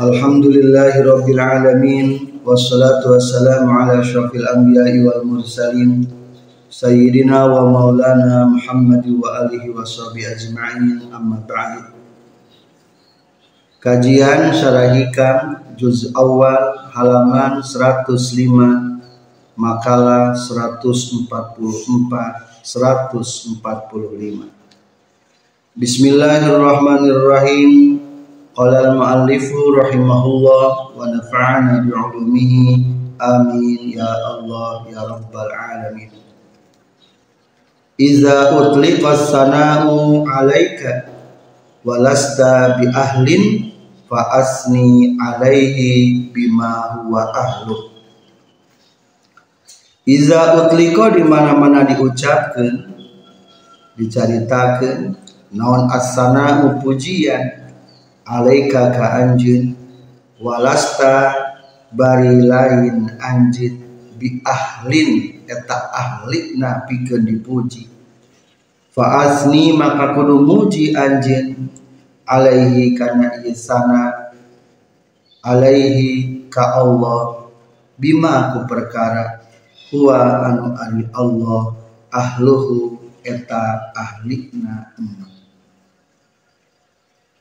Alhamdulillahi rabbil alamin wassalatu wassalamu ala asyrafil anbiya'i wal mursalin sayyidina wa maulana Muhammad wa alihi wa sahbihi ajma'in amma ba'd. Kajian Syarah Hikam juz awal halaman 105 makalah 144 145 Bismillahirrahmanirrahim. Qala al-muallifu rahimahullah wa nafa'ana bi'ulumihi. Amin. Ya Allah ya rabbal alamin. Iza utliqa sana'u alaika walasta bi ahlin fa asni alaihi bima huwa ahluh. Iza utliko di mana-mana diucapkan, diceritakan, naon asana pujian? Alaika ka anjin? Walasta bari lain anjin? Bi ahlin eta ahli na pikeun dipuji. Fa asni maka kudu muji anjin. Alaihi kana isana alaihi ka Allah. Bima ku perkara? Huwa anu ari Allah. Ahluhu eta ahlina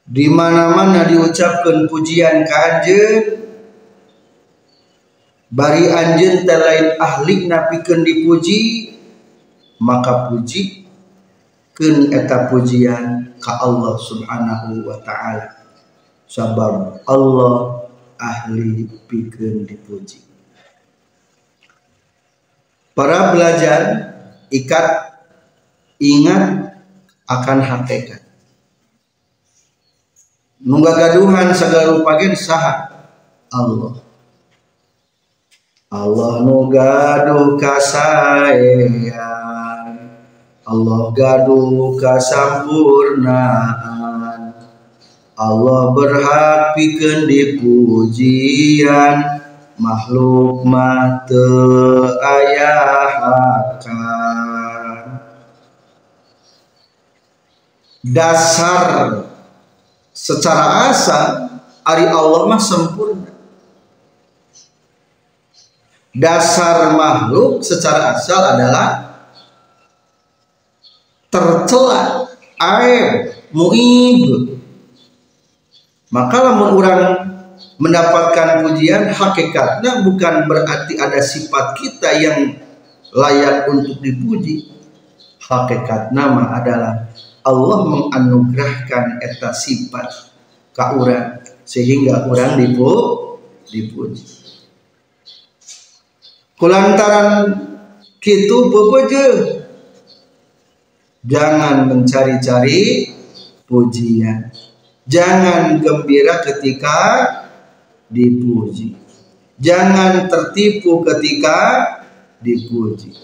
di mana-mana diucapkan pujian ka anjeun bari anjeun teh lain ahlina pikeun dipuji maka puji keun eta pujian ka Allah subhanahu wa ta'ala. Sabab Allah ahli pikeun dipuji. Para belajar ikat ingat akan hakikat. Nungga gaduhan segala rupagen saha? Allah. Allah nu gaduh kasayang Allah gaduh kasampurnaan. Allah berhak pikeun dipujian. Makhluk mate ayahakan. Dasar secara asal ari Allah mah sempurna. Dasar makhluk secara asal adalah tercela aib muib. Maka lamun orang mendapatkan pujian hakikatnya bukan berarti ada sifat kita yang layak untuk dipuji. Hakikat nama adalah Allah menganugerahkan eta sifat ke orang sehingga orang dipu, dipuji kulantaran kitu pepeje jangan mencari-cari pujian jangan gembira ketika dipuji. Jangan tertipu ketika dipuji.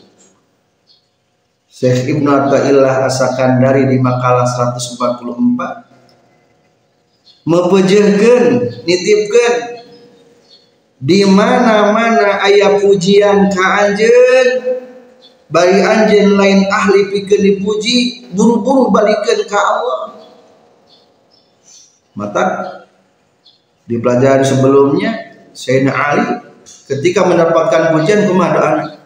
Syekh Ibnu Athaillah asakan dari di makalah 144 mepejehkeun nitipkeun di mana-mana ayah pujian ka anjeun. Bari anjeun lain ahli pikeun dipuji buru-buru balikeun ka Allah. Mata di pelajaran sebelumnya Sayyidina Ali ketika mendapatkan pujian kumaha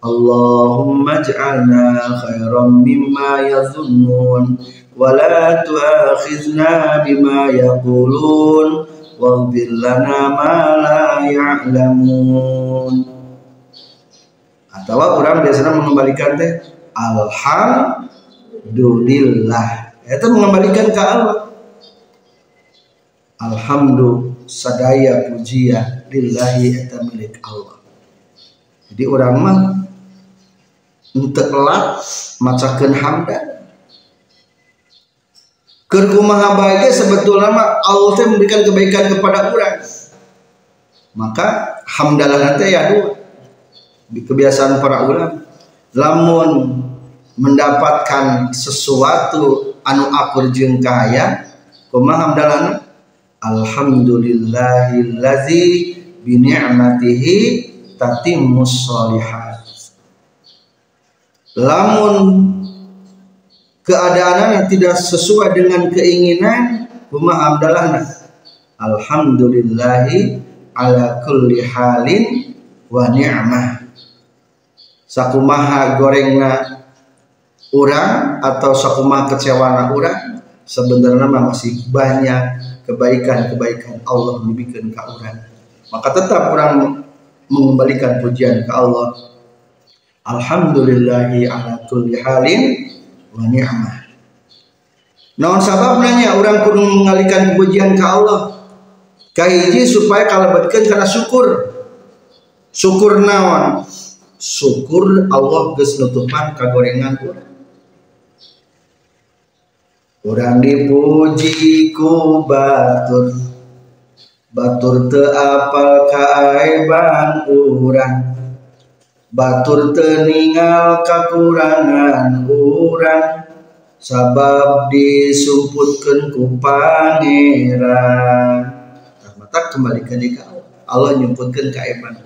Ja'alna khairan mimma yazunnun wa la tu'akhizna bima yaqulun waghfir lana ma la ya'lamun. Atau orang biasanya mengembalikan teh alhamdulillah. Itu mengembalikan ke Allah. Alhamdulillah sadaya pujian lillahi eta milik Allah. Jadi orang mah untuk kelak macakeun hamdan. Kerkumaha bahagia sebetulnya Allah memberikan kebaikan kepada orang. Maka hamdalah nanti ya dua. Kebiasaan para ulama. Lamun mendapatkan sesuatu anu akur jeung kaya, kumaha hamdalah Alhamdulillahillazi bi ni'matihi tatimmus sholihat. Lamun keadaan tidak sesuai dengan keinginan kumaha hamdalahna alhamdulillahi ala kulli halin wa ni'mah. Sakumaha gorengna orang atau sakumaha kecewana orang sebenarnya masih banyak kebaikan-kebaikan Allah memberikan ke orang maka tetap orang mengembalikan pujian ke Allah Alhamdulillahi ala kulli halin wa ni'mah. Naon sabab nanya orang kudu mengalihkan pujian ke Allah? Kahiji supaya kalabatkan karena syukur. Syukur naon? Syukur Allah geus nutupan kagorengan urang. Urang dipuji ku batur. Batur teu apal kaaiban urang batur teningal kekurangan orang sabab disumputkan ku pangeran. Nah, mata kembalikan ke Allah Allah nyumputkan keaiban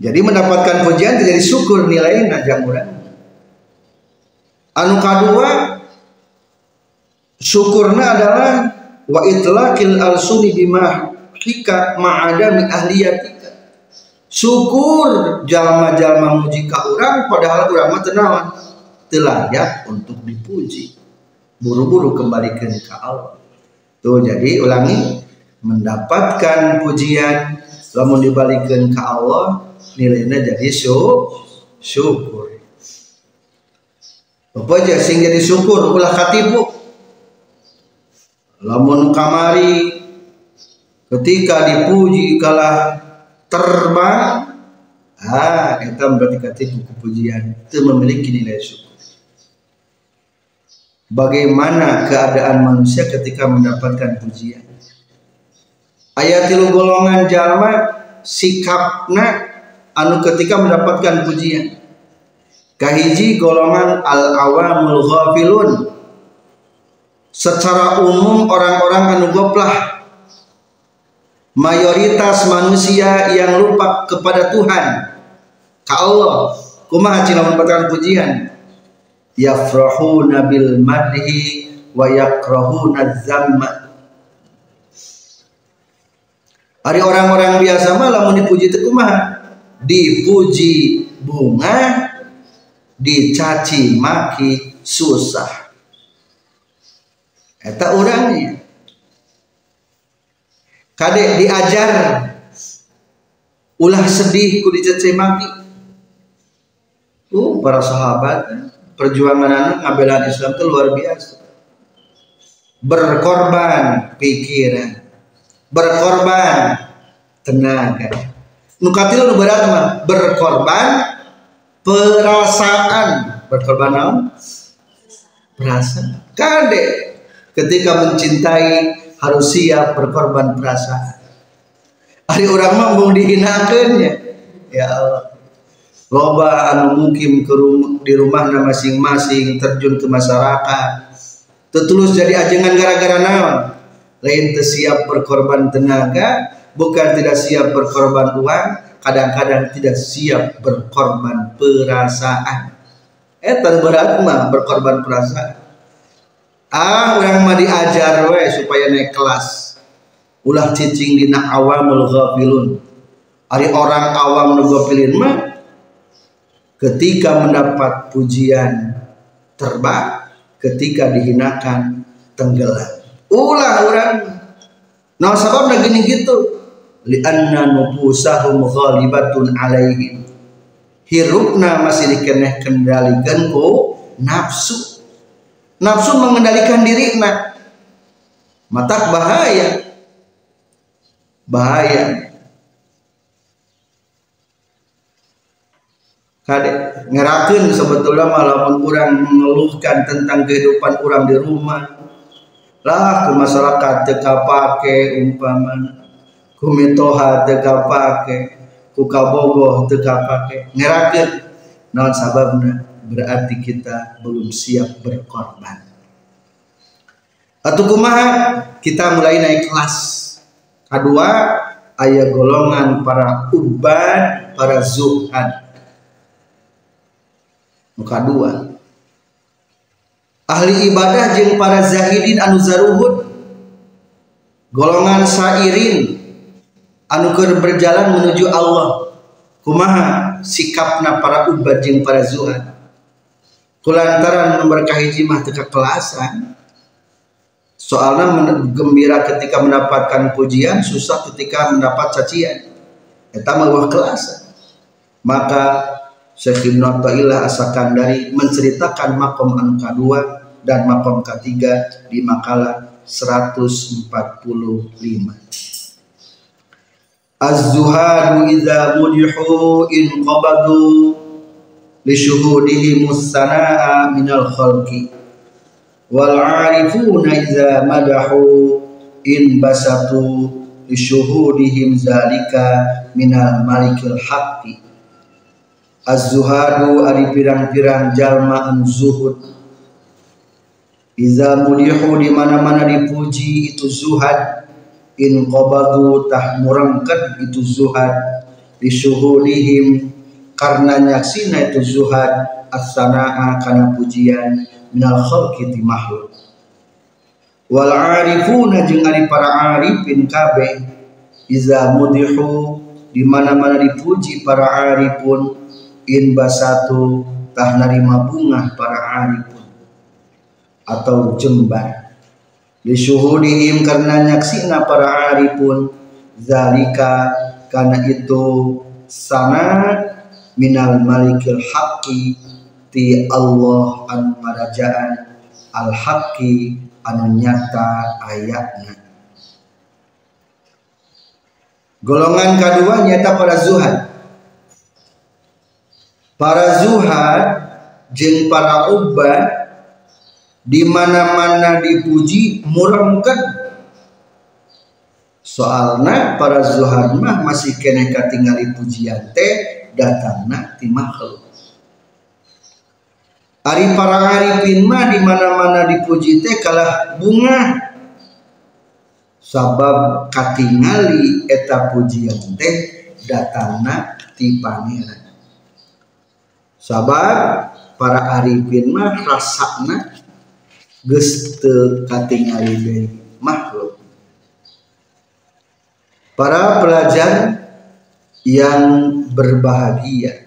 jadi mendapatkan pujian jadi syukur nilai najang orang anu kedua syukurna adalah wa itlaqil alsuni bima hika ma'adami ahliyati syukur jalma-jalma muji ka orang padahal orang mah tenawan telayak untuk dipuji. Buru-buru kembalikan ke Allah. Tuh jadi ulangi. Mendapatkan pujian lamun dibalikan ke Allah nilainya jadi syukur. Apa aja sing jadi syukur? Ulah katipu. Lamun kamari ketika dipuji kalah terbang ah itu berarti katipu kepujian itu memiliki nilai syukur. Bagaimana keadaan manusia ketika mendapatkan pujian? Ayat golongan jalma sikapna anu ketika mendapatkan pujian. Kahiji golongan al awamul ghafilun. Secara umum orang-orang anu goplah mayoritas manusia yang lupa kepada Tuhan. Ka Allah kumaha cina mendapatkan pujian? Yafrahuna bil madhi wa yakrahuna zamma Hari orang-orang biasa mah lamun dipuji teu kumaha? Dipuji bunga dicaci maki susah. Eta orangnya kadek diajar. Ulah sedih ku dicece maki uh para sahabat perjuangan anak ngabelan Islam itu luar biasa. Berkorban pikiran. Berkorban tenaga. Nukatil nu berat mah berkorban perasaan. Berkorban apa? perasaan. Kadek ketika mencintai harus siap berkorban perasaan. Hari orang mah dihinakannya ya. Allah. Loba anu mungkin ke rumah, di rumahnya masing-masing terjun ke masyarakat. Tertulus jadi ajengan gara-gara naon? Lain tersiap berkorban tenaga bukan tidak siap berkorban uang kadang-kadang tidak siap berkorban perasaan. Eh berat mah berkorban perasaan ah orang mah diajar we supaya naik kelas. Ulah cicing dina awamul ghafilun. Hari orang awam nu ghafilin mah ketika mendapat pujian terbang ketika dihinakan tenggelam. Ulah orang. Nah sebabnya gini gitu. Lianna nufusahum ghalibatun alaihim. Hirupna masih dikeneh kendalikan ku nafsu nafsu mengendalikan diri nak mata bahaya. Bahaya. Kade ngerakeun sebetulnya malamun kurang mengeluhkan tentang kehidupan orang di rumah. Lah ke masyarakat teka pake umpama ku mitoha teka pake ku kabogoh teka pake ngerakeun naon sababna berarti kita belum siap berkorban. Atau kumaha? Kita mulai naik kelas kedua ayat golongan para ubad para zuhad. Muka dua ahli ibadah jeng para zahidin anu zaruhud. Golongan sairin anu berjalan menuju Allah. Kumaha? Sikapna para ubad jeng para zuhad kulantaran memberkahi jimah teka kelasan soalnya gembira ketika mendapatkan pujian susah ketika mendapat cacian. Eta mah kelasan. Maka Syekh Ibn asakan dari menceritakan makom anu kedua dan makom ketiga di makalah 145 Az-zuhadu idza mudihu in qabadu li syuhudihi musana'a minal khalqi wal arifuna idza madahu in basatu li syuhudihim zalika minal malikil haqqi Az-zuhadu ari pirang-pirang jalma an zuhud Iza mulihu di mana-mana dipuji itu zuhad in qabadu tah murangkat itu zuhad disuhudihim karena nyaksina itu zuhad as-sana'a kana pujian minal khalqi ti makhluk. Wal arifuna jeung ari para arifin kabeh iza mudihu di mana-mana dipuji para arifun in basatu tah narima bunga para arifun atau jembar. Disuhudihim karena nyaksina para arifun zalika karena itu sanad minal malikil haqqi ti Allah anu marajaan. Al haqqi anu nyata ayatnya. Golongan kedua nyata para zuhad. Para zuhad jeng para ubad di mana-mana dipuji murangkan. Soalnya para zuhad mah masih kena katingali pujian teh datangna ti makhluk. Ari para arifin mah di mana-mana dipuji teh kalah bunga. Sabab katingali eta pujian teh datangna ti pangeran. Sabab para arifin mah rasakna geus teu katingali deui makhluk. Para pelajar yang berbahagia.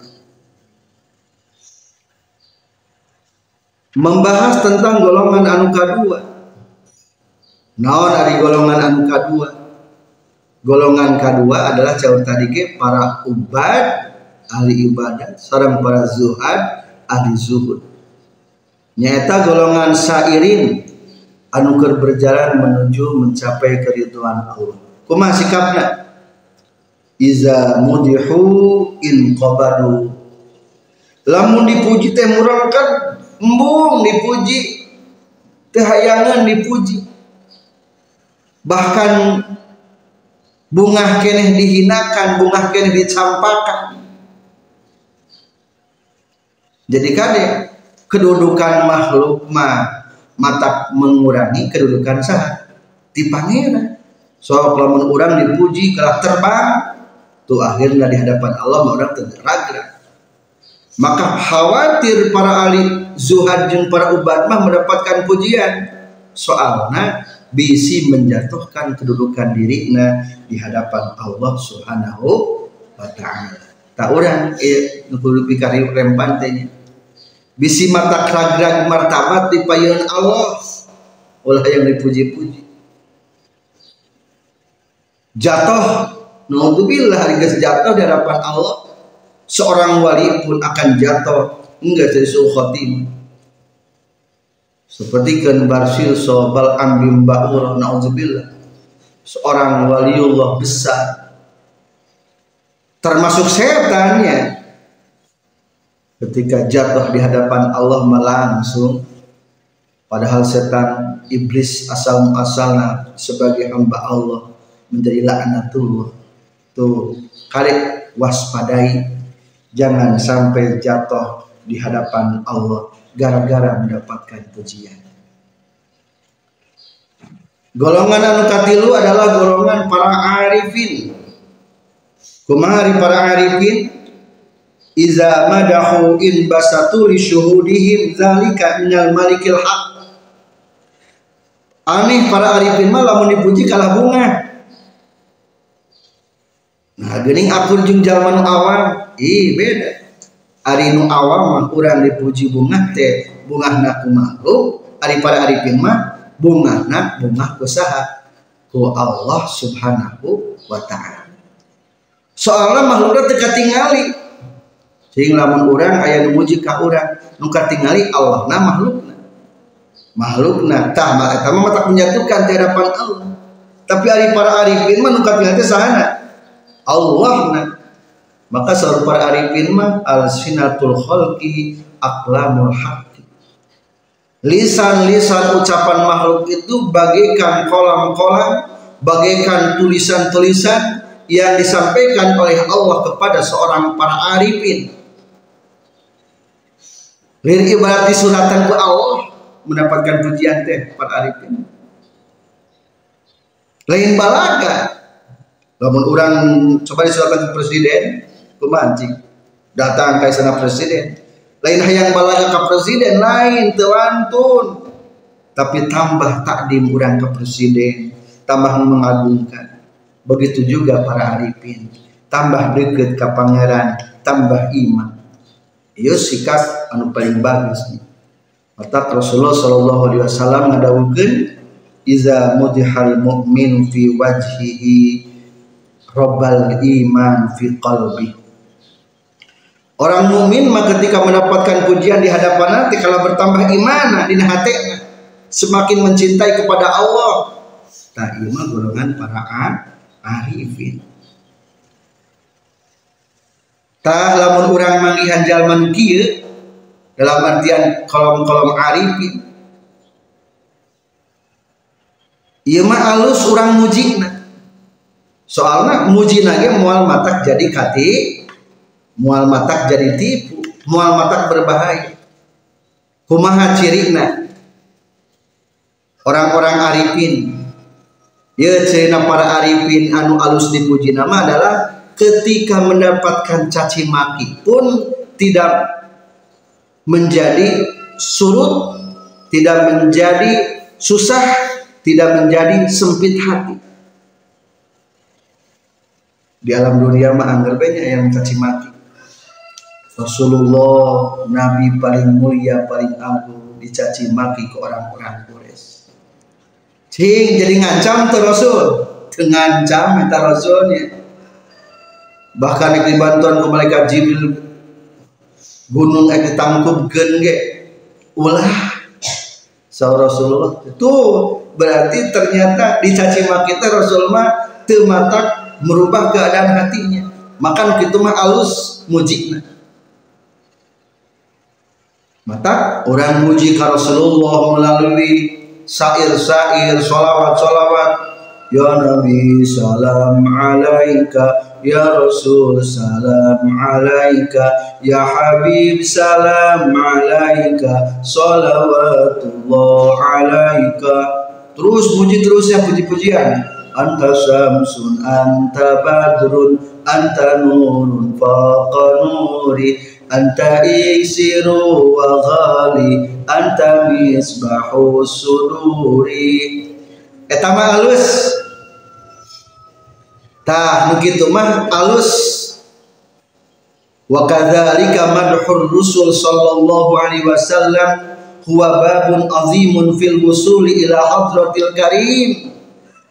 Membahas tentang golongan anu kedua. Naon dari golongan anu kedua? Golongan kedua adalah jauh tadi ke para ubad ahli ibadah, seorang para zuhad ahli zuhud. Nyata golongan sairin anu berjalan menuju mencapai keriduan Allah. Kumaha sikapna? Iza mudihu in qabadu. Lamun dipuji teh murangkan embung dipuji teh hayangan dipuji. Bahkan bunga keneh dihinakan bunga keneh dicampakan jadi kade kedudukan makhluk mah mata mengurangi kedudukan sah di pangeran. Soal kalau orang dipuji kalau terbang tuh akhirnya di hadapan Allah orang tergerak maka khawatir para ahli zuhad dan para ubat mah mendapatkan pujian soalnya bisi menjatuhkan kedudukan dirinya di hadapan Allah Subhanahu wa taala. Tak orang eh rempantenya. Bisi mata kragrag martabat di payun Allah ulah yang dipuji-puji. Jatuh Naudzubillah harga jatuh di hadapan Allah. Seorang wali pun akan jatuh. Enggak jadi khotimah seperti kan barsil sobal ambim ba'ur naudzubillah. Seorang waliullah besar. Termasuk setannya. Ketika jatuh di hadapan Allah langsung padahal setan iblis asal muasalna sebagai hamba Allah menjadi laknatullah tuh kali waspadai. Jangan sampai jatuh di hadapan Allah gara-gara mendapatkan pujian. Golongan anu katilu adalah golongan para arifin. Kumari para arifin iza madahu in basatu li syuhudihim zalika minal malikil haq. Aneh para arifin mah lamun dipuji kalah bunga nah gening akur jeung jalma nu awam ih beda. Ari nu awam mah urang dipuji bunga teh bungahna ku makhluk. Ari para arifin mah bungahna bunga ku saha ku Allah subhanahu wa ta'ala. Soalnya makhluknya teka tinggali sehingga lamun orang ayah memuji ka orang nuka tinggali Allah nah makhlukna. Makhlukna tah eta mah tak menyatukan di hadapan Allah. Tapi hari para arifin mah nuka tinggali sahana Allah maka selalu para arifin mah al sinatul khalqi aqlamul haqqi lisan-lisan ucapan makhluk itu bagaikan kolam-kolam bagaikan tulisan-tulisan yang disampaikan oleh Allah kepada seorang para arifin Lir ibarat disuratan ku Allah mendapatkan pujian teh para arifin. Lain balaga. Lamun orang coba disuratan ke presiden, ku mancing. Datang ke sana presiden. Lain hayang balaga ke presiden, lain tewantun. Tapi tambah takdim orang ke presiden, tambah mengagungkan. Begitu juga para arifin. Tambah dekat ke pangeran, tambah iman Iya sikap anu paling bagus mata Rasulullah Shallallahu Alaihi Wasallam ngadawukeun iza mudihal mu'min fi wajhihi robbal iman fi qalbi. Orang mukmin mah ketika mendapatkan pujian di hadapan nanti kalau bertambah iman di hati semakin mencintai kepada Allah. Tak iman golongan para arifin. Tah lamun urang mangihan jalman kieu dalam artian kolom-kolom arifin. Ieu mah alus urang mujina soalnya muji ge mual matak jadi kati mual matak jadi tipu mual matak berbahaya. Kumaha cirina orang-orang arifin. Ya cina para arifin anu alus dipuji nama adalah ketika mendapatkan caci maki pun tidak menjadi surut, tidak menjadi susah, tidak menjadi sempit hati. Di alam dunia mah anggar banyak yang caci maki. Rasulullah Nabi paling mulia paling agung dicaci maki ke orang-orang Quraisy. Cing jadi ngancam tuh Rasul, ngancam minta Rasulnya bahkan di bantuan ke malaikat Jibril gunung ek ditangkup gen ulah sahur Rasulullah itu berarti ternyata dicaci maki Rasulullah tematak merubah keadaan hatinya. Makan kita mah alus mujikna mata orang muji ka Rasulullah melalui sair-sair solawat-solawat ya Nabi salam alaika. Ya Rasul salam alaika. Ya Habib salam alaika. Salawatullah alaika. Terus puji terus ya puji-pujian Anta syamsun, anta badrun, anta nurun faqa nuri Anta iksiru wa ghali, anta misbahu suduri Etama alus tah begitu mah alus wa kadzalika madhur rusul sallallahu alaihi wasallam huwa babun azimun fil wusuli ila hadratil karim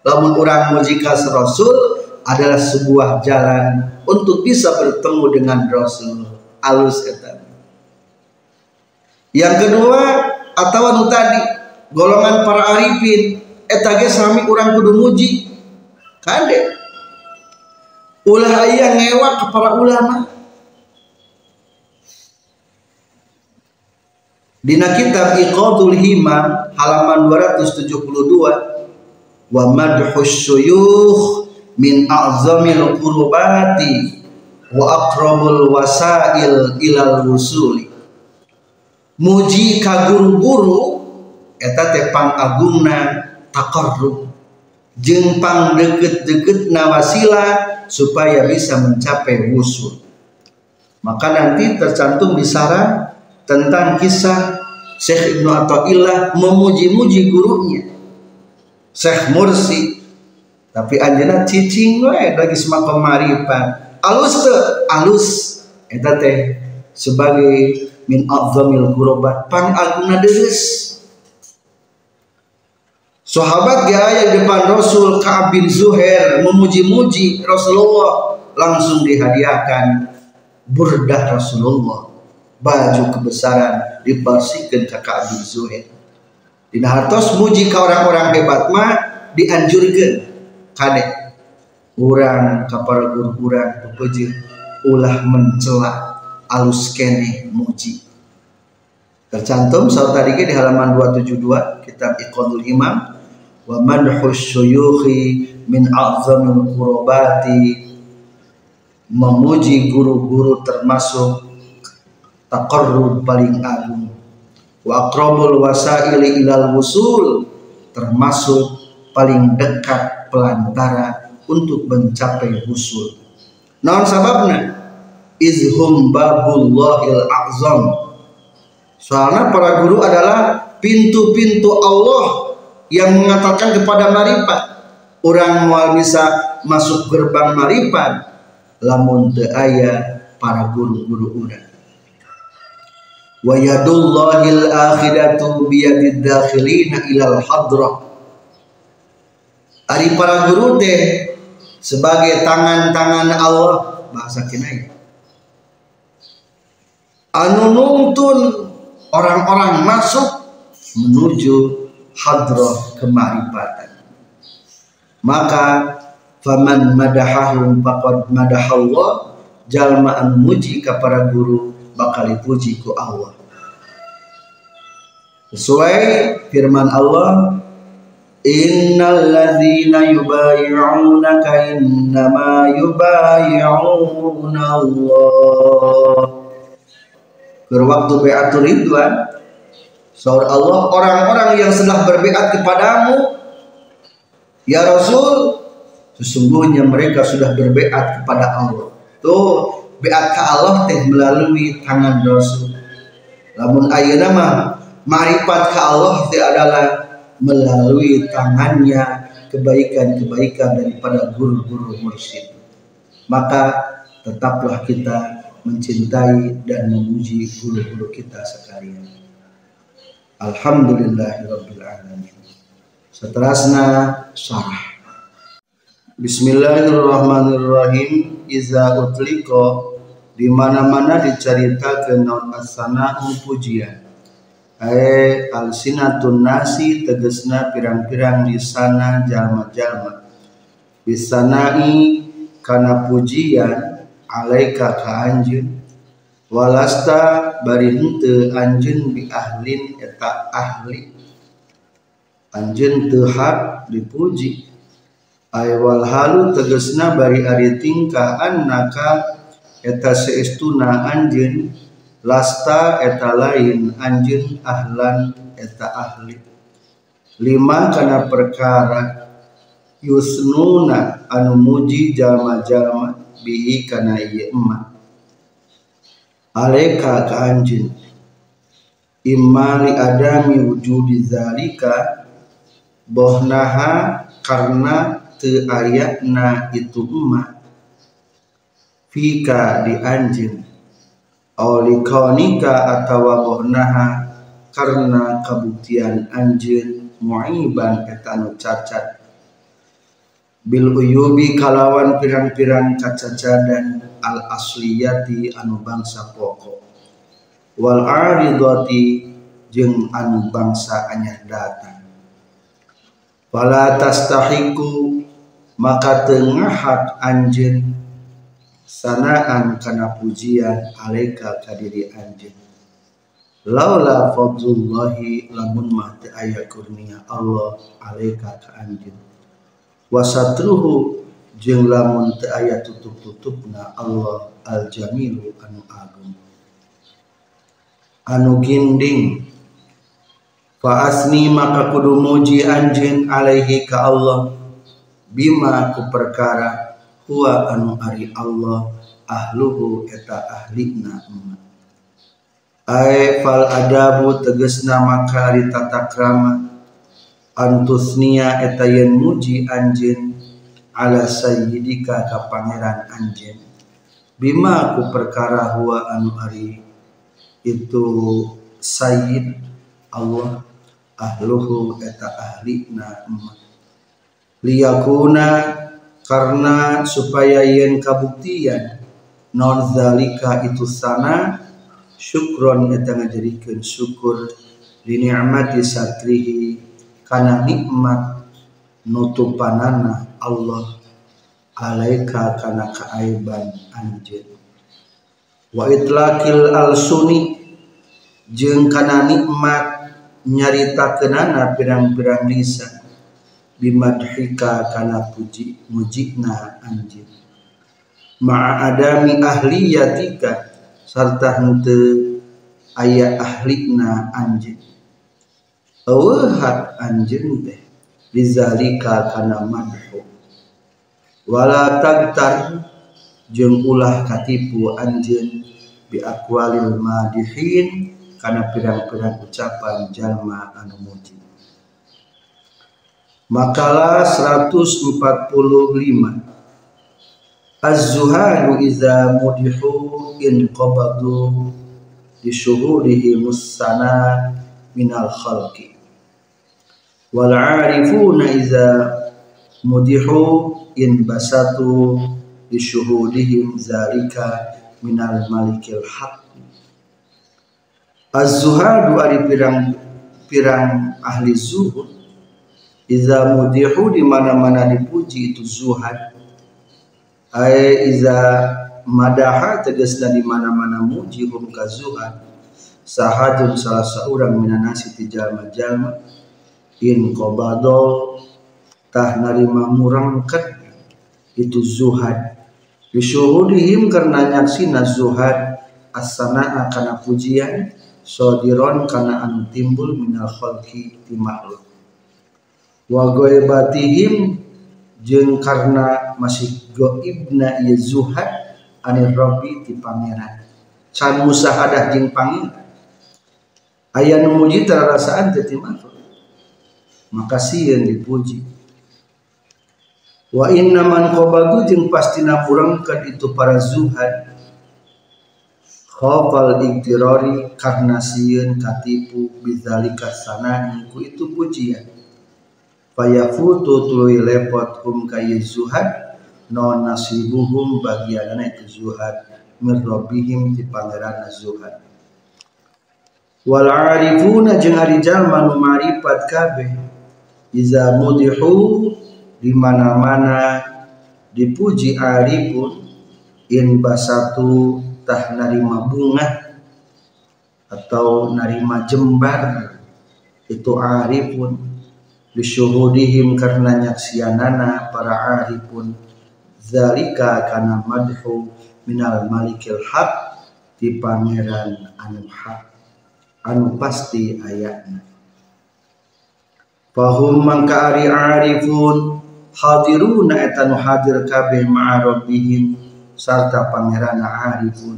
lamun urang muji rasul adalah sebuah jalan untuk bisa bertemu dengan rasul. Alus eta yang kedua atau anu tadi golongan para arifin. Eta ge sami urang kudu muji. Kade ulah ayah ngewak para ulama. Dina kitab Iqadul Himam halaman 272 wa madhus syuyukh min a'zamil qurbati wa aqrabul wasail ilal wusuli muji ka guru-guru eta teh pangagungna taqarrub. Jeung pang deket-deket nawasila supaya bisa mencapai wusul. Maka nanti tercantum di sarah tentang kisah Syekh Ibnu Athaillah memuji-muji gurunya Syekh Mursi. Tapi anjana cicing we lagi semakom marifat alus tuh alus. Eta teh sebagai min a'zamil gurobat pang agungna deres Sahabat gaya depan Rasul Ka'ab bin Zuhair memuji-muji Rasulullah langsung dihadiahkan burdah Rasulullah. Baju kebesaran dibersihkan ke Ka'ab bin Zuhair Dina hartos muji ke orang-orang hebat mah dianjurkan kadek orang kapal guru orang ulah mencela alus kene muji. Tercantum saat tadi di halaman 272 kitab Iqadul Imam wa madhu syuyukhi min a'zamil qurabati memuji guru-guru termasuk taqarrub paling agung wa aqrabul wasaili ilal wusul termasuk paling dekat pelantara untuk mencapai wusul. Naon sababna? Izhum babullahil a'zam. Soalnya para guru adalah pintu-pintu Allah yang mengatakan kepada marifat orang mau bisa masuk gerbang marifat lamun teu aya para guru-guru urang wa yadullahil akhiratu biyadid dakhilina ilal hadrah. Ari para guru teh sebagai tangan-tangan Allah bahasa kinai. Anu nuntun orang-orang masuk menuju hadrah kemarifatan. Maka faman madahahum faqad madahallah jalma an muji ka para guru bakal dipuji ku Allah. Sesuai firman Allah Innal ladzina yubayyi'unaka innama yubayyi'una Allah. Berwaktu beatur ridwan Saur Allah orang-orang yang sedang berbiat kepadamu Ya Rasul sesungguhnya mereka sudah berbiat kepada Allah. Tuh biat ke Allah teh melalui tangan Rasul namun ayeuna mah marifat ke Allah itu adalah melalui tangannya kebaikan-kebaikan daripada guru-guru mursyid. Maka tetaplah kita mencintai dan memuji guru-guru kita sekalian. Alhamdulillahirrabbilalamin Seterusnya syarah. Bismillahirrahmanirrahim. Iza utliko di mana-mana diceritakan non asana pujian. Ae alsinatun nasi tegesna pirang-pirang di sana jalma-jalma. Bisanai kana pujian alaika ka anjeun. Walasta bari henteu anjeun bi ahlin eta ahli. Anjeun teu hak dipuji. Ay wal halu tegasna bari ari tingkah annaka eta seestuna anjeun lasta eta lain anjeun ahlan eta ahli. Lima kana perkara yusnuna anu muji jalma-jalma bihi kana ieu emak aleka ka anjin imma li adami wujudi zalika bohnaha karena te ayatna itu emak fika di anjin awli kaunika atawa bohnaha karena kabuktian anjin mu'iban etanu cacat. Bil uyubi kalawan pirang-pirang kacacadan al asliyati anu bangsa pokok. Wal aridati jeung anu bangsa anyar datang. Wala tastahiku maka tengah anjeun sanaan kana pujian aleka kadiri anjeun laula fadlullahi lamun mah teu aya kurnia Allah alaika ka anjeun wasatruhu jeung lamun teu aya tutup-tutupna Allah al jamilu anu agung. Anu ginding. Fa asni maka kudu muji anjeun alaihi ka Allah bima ku perkara huwa anu ari Allah ahluhu eta ahlina emak Ai fal adabu tegesna maka di tata krama. Antusnia eta yen muji anjeun ala sayyidika ka pangeran anjeun bima ku perkara huwa anu ari itu sayyid Allah ahluhu eta ahlina emak liyakuna karena supaya yen kabuktian non zalika itu sana syukron eta ngajadikeun syukur li ni'mati satrihi kana nikmat nutupanana Allah alaika kana kaaiban anjeun. Wa itlaqil alsuni jeung kana nikmat nyaritakeunana pirang-pirang lisan bimadhika kana puji mujikna anjeun ma'a adami ahliyatika sarta henteu aya ahlina anjeun eueuh anjeun teh lizalika kana madhu. Wala tagtar jeung ulah katipu anjeun bi aqwalil madihin kana pirang-pirang ucapan jalma anu makalah 145 Az-zuhadu iza mudihu in qabadu di syuhurihi musana minal khalqi. Wal arifuna iza mudihu in basatu di syuhudihim zalika minal malikil haq. Az-zuhadu ari pirang pirang ahli zuhud iza mudihu di mana-mana dipuji itu zuhad. Ay iza madaha tegasna di mana-mana muji hum kazuhan sahadun salah seorang minanasi ti jalma-jalma in qabado tah narima murangkat itu zuhad. Bisyuhudihim karena nyaksina zuhad asana kana pujian sodiron kana anu timbul minal khalqi ti makhluk wa ghaibatihim jeung karena masih goibna ieu zuhad anir rabbi ti pangeran. Can musahadah jeung pangeran aya nu muji ti makhluk maka sieun dipuji. Wa inna man qabadu jeung pastina purangkeun itu para zuhad. Khafal iktirari karena sieun katipu bidzalika sanani ku itu pujian fayafutu tuluy lepot hum kayi zuhad non nasibuhum bagianana itu zuhad. Min rabbihim ti zuhad. Wal arifuna jeung ari jalma nu marifat kabeh iza mudihu di mana-mana dipuji arifun in basatu tah narima bunga atau narima jembar itu arifun bisyuhudihim karena nyaksianana para arifun. Zalika kana madhu minal malikil haq di pangeran anu hak anu pasti ayatna fahum mangka ari arifun hadiruna eta nu hadir kabeh ma'a rabbihim sarta pangeran arifun.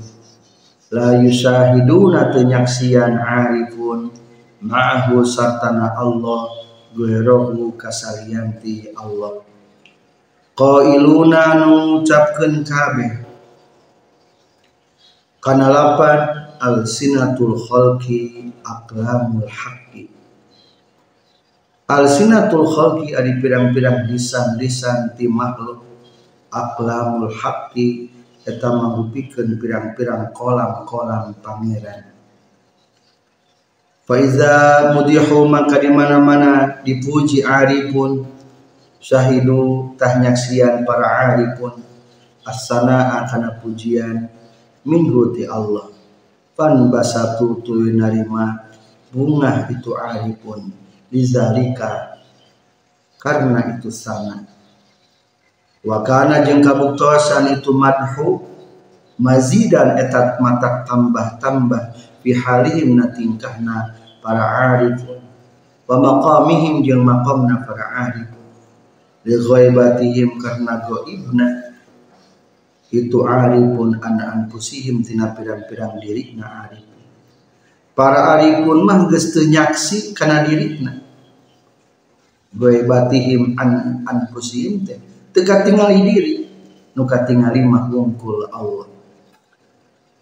La yusahiduna tenyaksian arifun ma'ahu sartana Allah guerohu kasalianti Allah. Qailuna ngucapkeun kabeh. Kana lapan alsinatul khalqi aqlamul haqqi. Alsinatul khalqi ari pirang-pirang lisan-lisan ti makhluk aqlamul haqqi eta mangrupikeun pirang-pirang kolam-kolam pangeran Faiza mudihu maka di mana-mana dipuji arifun syahidu tahnyaksian para arifun asana akan pujian minggu ti Allah. Fan basatu tuluy narima. Bunga itu arifun lizalika karena itu sana wakana jeung kabuktosan itu madhu. Mazidan etat mata tambah-tambah fi halihim na tingkahna para arif. Wa maqamihim jeung maqamna para arif. Li ghaibatihim karena goibna. Itu arifun an anfusihim tina pirang-pirang dirina arif. Para arifun mah geus teu nyaksi kana dirina ghaibatihim an anfusihim teh. Teu katingali diri. Nu katingali mah Allah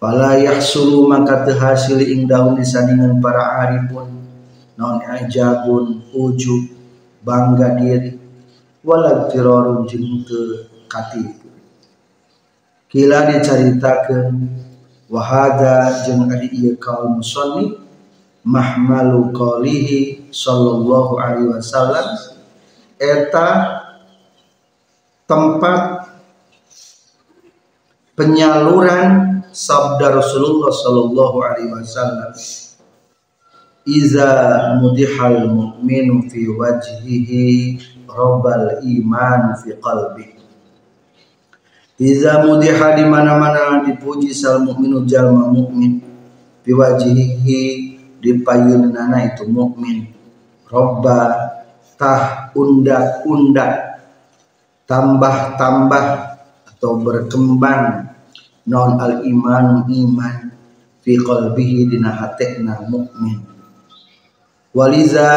Fala yahsulu maka terhasil ing daun disandingan para arifun non ajabun ujub bangga diri. Walau tirorun jeung katipu. Kila dicaritakeun wahada jeung ari ieu kaum musannif mahmalu qalihi sallallahu alaihi wasallam. Eta tempat penyaluran sabda Rasulullah sallallahu alaihi wasallam Iza mudihal mu'minu fi wajhihi rabbal iman fi qalbi. Iza mudiha di mana-mana dipuji sal mukminu jalma mukmin fi wajhihi di payunana itu mukmin robba tah undak-undak tambah-tambah atau berkembang non al iman iman fi qalbihi dina hatekna mukmin. Waliza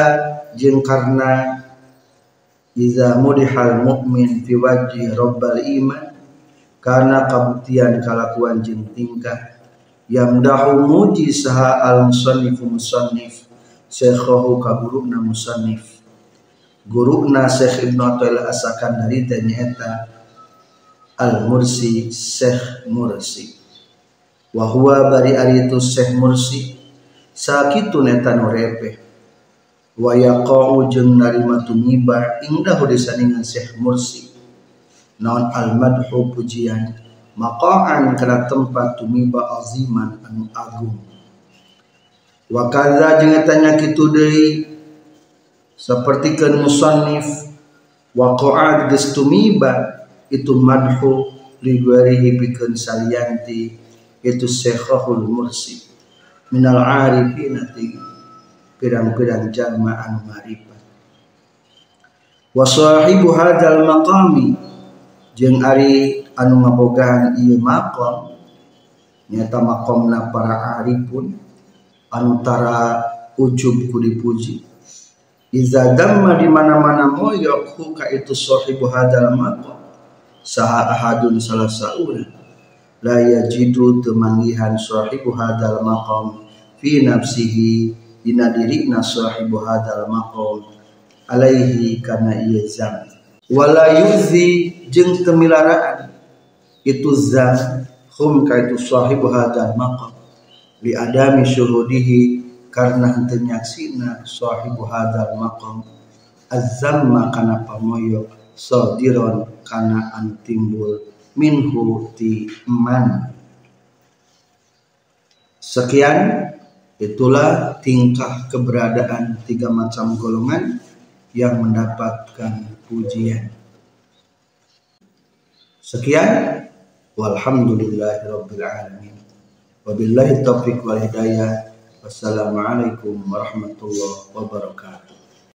jeung karna iza mudihal mukmin fi wajhi rabbal iman karena kabuktian kalakuan jeung tingkah. Yamdahu muji saha al musannif musannif syekhahu kaburuna musannif. Guruna Syekh Ibnu Athaillah asakan dari tanya al mursi syekh mursi. Wahwa bari ari itu syekh mursi. Sakitu neta nurepe wa yaqau jeung narima tumiba indah disandingan syekh mursi. Naon al madhu pujian maqaan kana tempat tumiba aziman anu agung. Wa kadza jeung eta kitu deui sapertikeun musannif waqa'at geus tumiba itu madhu ligwarihi bikun salianti itu syekhul mursi. Minal arifin pirang-pirang jalma anu marifat. Wa sahibu hadzal maqami. Jeung ari anu ngabogaan ieu maqam. Nyata maqamna para arifun. Antara ujub ku dipuji. Iza damma di mana-mana moyok ka itu sahibu hadzal maqam saha ahadun salah saul la yajidu temanggihan sahibu hadal maqam. Fi nafsihi dina dirina sahibu hadal maqam. Alaihi kana ieu zam wala yuzi jeung temilaraan. Itu zam hum ka itu sahibu hadal maqam. Li adami syuhudihi karena henteu nyaksina sahibu hadal maqam. Azzamma kana pamoyo sadiron kana an timbul minhu ti man. Sekian itulah tingkah keberadaan tiga macam golongan yang mendapatkan pujian. Sekian walhamdulillahirabbil alamin. Wabillahi taufiq wal hidayah. Wassalamualaikum warahmatullahi wabarakatuh